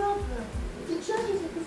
тепло. Сейчас, если ты